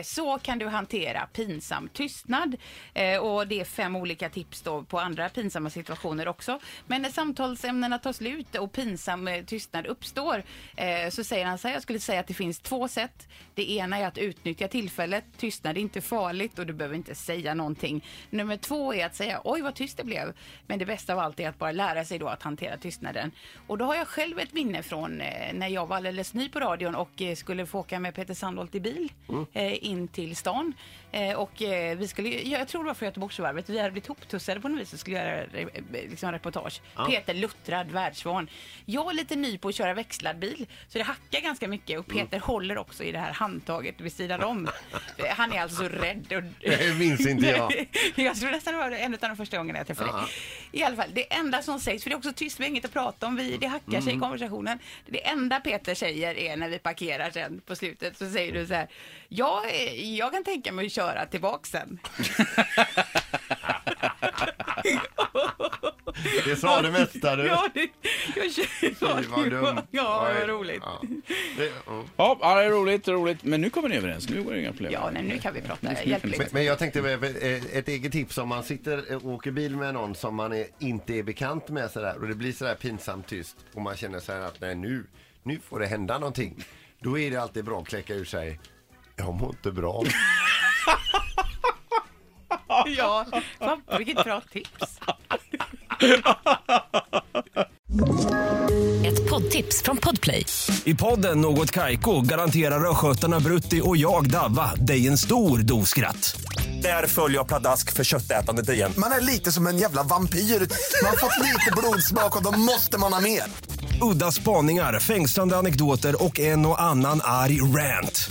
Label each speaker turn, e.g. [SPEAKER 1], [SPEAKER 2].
[SPEAKER 1] eh, så kan du hantera pinsam tystnad. Eh, och det är fem olika tips då på andra pinsamma situationer också. Men när samtalsämnena tar slut och pinsam eh, tystnad uppstår så säger han så här, jag skulle säga att det finns två sätt. Det ena är att utnyttja tillfället. Tystnad är inte farligt och du behöver inte säga någonting. Nummer två är att säga, oj vad tyst det blev. Men det bästa av allt är att bara lära sig då att hantera tystnaden. Och då har jag själv ett minne från när jag var alldeles ny på radion och skulle få åka med Peter Sandholt i bil eh, in till stan. Eh, och eh, vi skulle, jag tror det var för Göteborgsvarvet, vi hade blivit hoptussade på något vis och skulle göra eh, liksom, reportage. Peter luttrad, världsvan. Jag är lite ny på att köra växlad bil, så det hackar ganska mycket och Peter håller också i det här handtaget vid sidan om. Han är alltså så rädd. Och,
[SPEAKER 2] Det minns inte jag.
[SPEAKER 1] jag tror nästan det var en av de första gångerna jag träffade dig. I alla fall, det enda som sägs, för det är också tyst, vi har inget att prata om, vi, det hackar sig i konversationen. Det enda Peter säger är när vi parkerar sen på slutet, så säger du så här, jag, eh, jag kan tänka mig att köra tillbaks sen.
[SPEAKER 2] Det sa det mesta du.
[SPEAKER 1] Ja, det, jag kör,
[SPEAKER 2] Fy, vad dumt.
[SPEAKER 1] Ja, vad roligt.
[SPEAKER 2] Ja. Det, ja.
[SPEAKER 3] Ja, ja, det är roligt, roligt. Men nu kommer ni överens. Nu går det inga problem.
[SPEAKER 1] Ja, nej, nu kan vi prata
[SPEAKER 2] Men, men jag tänkte eh, ett eget tips om man sitter och åker bil med någon som man är, inte är bekant med sådär och det blir sådär pinsamt tyst och man känner så här att nej nu, nu får det hända någonting. Då är det alltid bra att kläcka ur sig jag mår inte bra.
[SPEAKER 1] Ja, vad, vilket bra tips.
[SPEAKER 4] Ett poddtips från Podplay.
[SPEAKER 5] I podden Något Kaiko garanterar östgötarna Brutti och jag, Davva, dig en stor dos skratt. Där följer jag pladask för köttätandet igen.
[SPEAKER 6] Man är lite som en jävla vampyr. Man har fått lite blodsmak och då måste man ha mer.
[SPEAKER 5] Udda spaningar, fängslande anekdoter och en och annan arg rant.